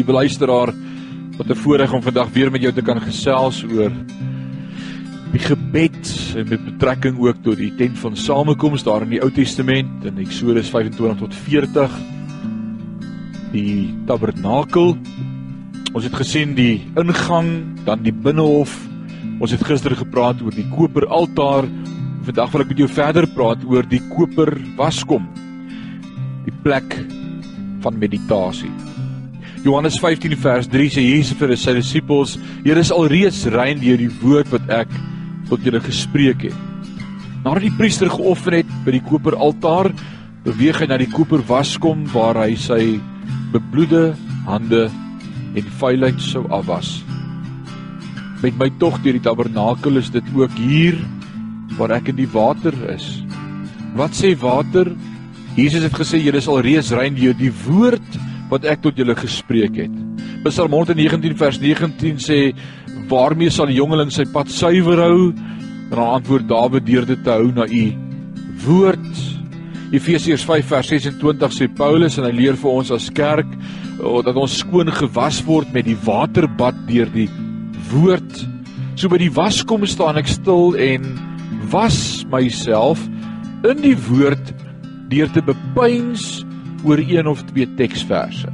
Liewe luisteraar, wat 'n voorreg om vandag weer met jou te kan gesels oor die gebed en met betrekking ook tot die tent van samekoms daar in die Ou Testament in Eksodus 25 tot 40. Die tabernakel. Ons het gesien die ingang, dan die binnehof. Ons het gister gepraat oor die koper altaar. Vandag wil ek met jou verder praat oor die koper waskom. Die plek van meditasie. Johannes 15 vers 3 sê Jesus vir sy disippels: "Julle is alreeds rein deur die woord wat ek tot julle gespreek het." Nadat die priester geoffer het by die koper altaar, beweeg hy na die koper waskom waar hy sy bebloede hande en vuilheid sou afwas. Met my tog deur die tabernakel is dit ook hier waar ek in die water is. Wat sê water? Jesus het gesê julle is alreeds rein deur die woord wat ek tot julle gespreek het. Psalm 119 vers 19 sê waarmee sal die jongeling sy pad suiwer hou? En dan antwoord Dawid deur dit te hou na u woord. Efesiërs 5 vers 26 sê Paulus en hy leer vir ons as kerk dat ons skoon gewas word met die waterbad deur die woord. So by die waskom staan ek stil en was myself in die woord deur te bepeins oor een of twee teksverse.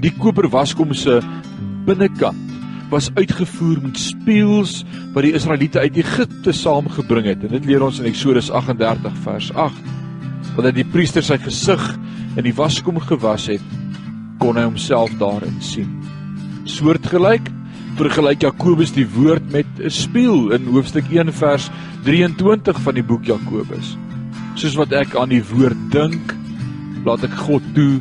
Die koper waskom se binnekant was uitgevoer met spieëls wat die Israeliete uit Egipte saamgebring het. En dit leer ons in Eksodus 38 vers 8. Wanneer die priester sy gesig in die waskom gewas het, kon hy homself daarin sien. Soortgelyk vergelyk Jakobus die woord met 'n spieël in hoofstuk 1 vers 23 van die boek Jakobus. Soos wat ek aan die woord dink, laat ek God toe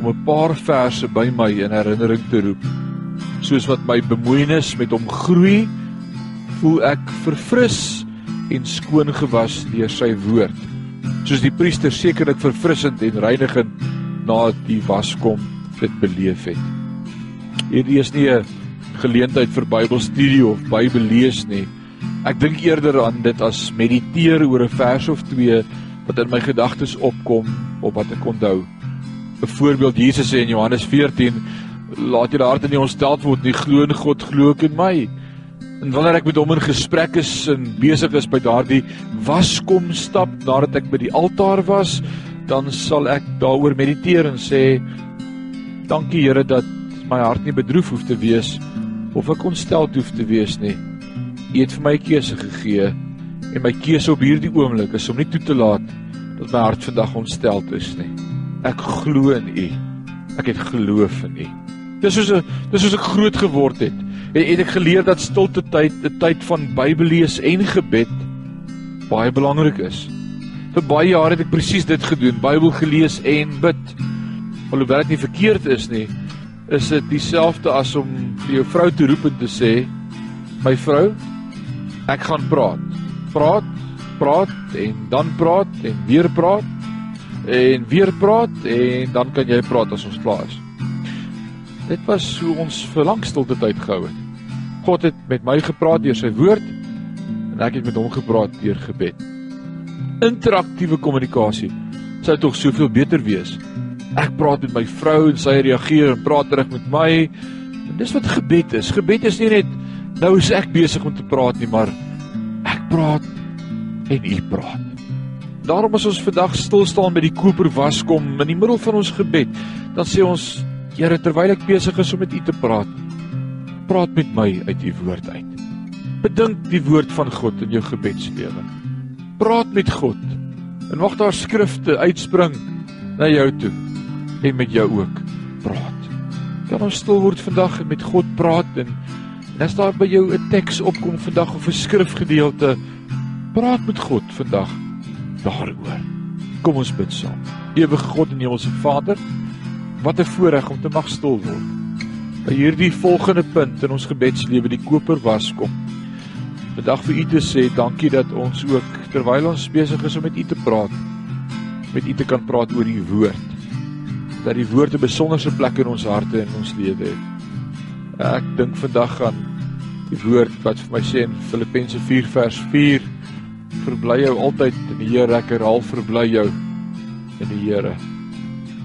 om 'n paar verse by my in herinnering te roep. Soos wat my bemoeienis met hom groei, voel ek verfris en skoon gewas deur sy woord. Soos die priester sekerlik verfrissend en reinigend na die waskom dit beleef het. Hierdie is nie 'n geleentheid vir Bybelstudie of Bybellees nie. Ek dink eerder aan dit as mediteer oor 'n vers of twee wat in my gedagtes opkom op wat ek onthou. 'n Voorbeeld Jesus sê in Johannes 14: Laat julle harte nie ontstel word nie, glo in God, glo ook in my. En wanneer ek met hom in gesprek is en besig is by daardie waskom stap nadat ek by die altaar was, dan sal ek daaroor mediteer en sê: Dankie Here dat my hart nie bedroef hoef te wees of ek ontstel hoef te wees nie. U het vir my 'n keuse gegee en my keuse op hierdie oomblik is om nie toe te laat dat my hart vandag ontstel is nie. Ek glo in U. Ek het geloof in U. Dis soos 'n dis soos ek groot geword het. En, en ek geleer dat stilte tyd, 'n tyd van Bybellees en gebed baie belangrik is. Vir baie jare het ek presies dit gedoen, Bybel gelees en bid. Alhoewel dit nie verkeerd is nie, is dit dieselfde as om vir jou vrou te roep en te sê: "My vrou, ek gaan praat." praat, praat en dan praat en weer praat en weer praat en dan kan jy praat as ons klaar is. Dit was so ons verlang stilte tyd gehou het. God het met my gepraat deur sy woord en ek het met hom gepraat deur gebed. Interaktiewe kommunikasie sou tog soveel beter wees. Ek praat met my vrou en sy reageer en praat terug met my. En dis wat gebed is. Gebed is nie net nou is ek besig om te praat nie, maar praat en U praat. Daarom as ons vandag stil staan by die koper waskom in die middel van ons gebed, dan sê ons Here terwyl ek besig is om met U te praat, praat met my uit U woord uit. Bedink die woord van God in jou gebedslewe. Praat met God. En wag daar skrifte uitspring na jou toe en met jou ook praat. Kan ons stil word vandag en met God praat en As daar by jou 'n teks opkom vandag of 'n skrifgedeelte, praat met God vandag daaroor. Kom ons bid saam. Ewige God en Hemelse Vader, wat 'n voorreg om te mag stil word. By hierdie volgende punt in ons gebedslewe, die koper was kom. Vandag vir U te sê, dankie dat ons ook terwyl ons besig is om met U te praat, met U te kan praat oor U woord. Dat die woord 'n besonderse plek in ons harte en in ons lewe het. Ek dink vandag aan die woord wat vir my sê in Filippense 4 vers 4 verbly jou altyd in die Here ek herhaal verbly jou in die Here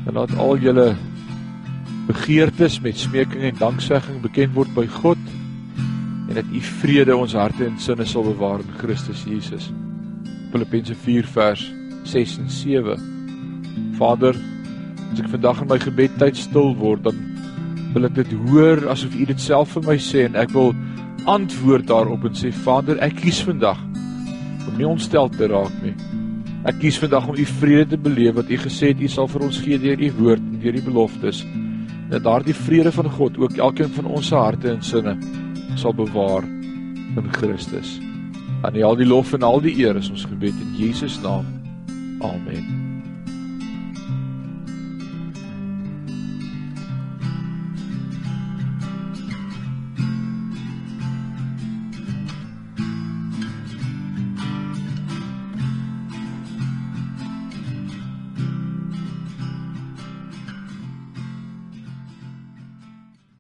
en laat al julle begeertes met smeking en danksegging bekend word by God en dat u vrede ons harte en sinne sal bewaar in Christus Jesus. Filippense 4 vers 6 en 7. Vader, as ek vandag in my gebed tyd stil word, dan wil ek dit hoor asof u dit self vir my sê en ek wil antwoord daarop en sê Vader, ek kies vandag om nie ontstel te raak nie. Ek kies vandag om u vrede te beleef wat u gesê het u sal vir ons gee deur u woord en deur die beloftes. Dat daardie vrede van God ook elkeen van ons se harte en sinne sal bewaar in Christus. Aan U al die lof en al die eer is ons gebed in Jesus naam. Amen.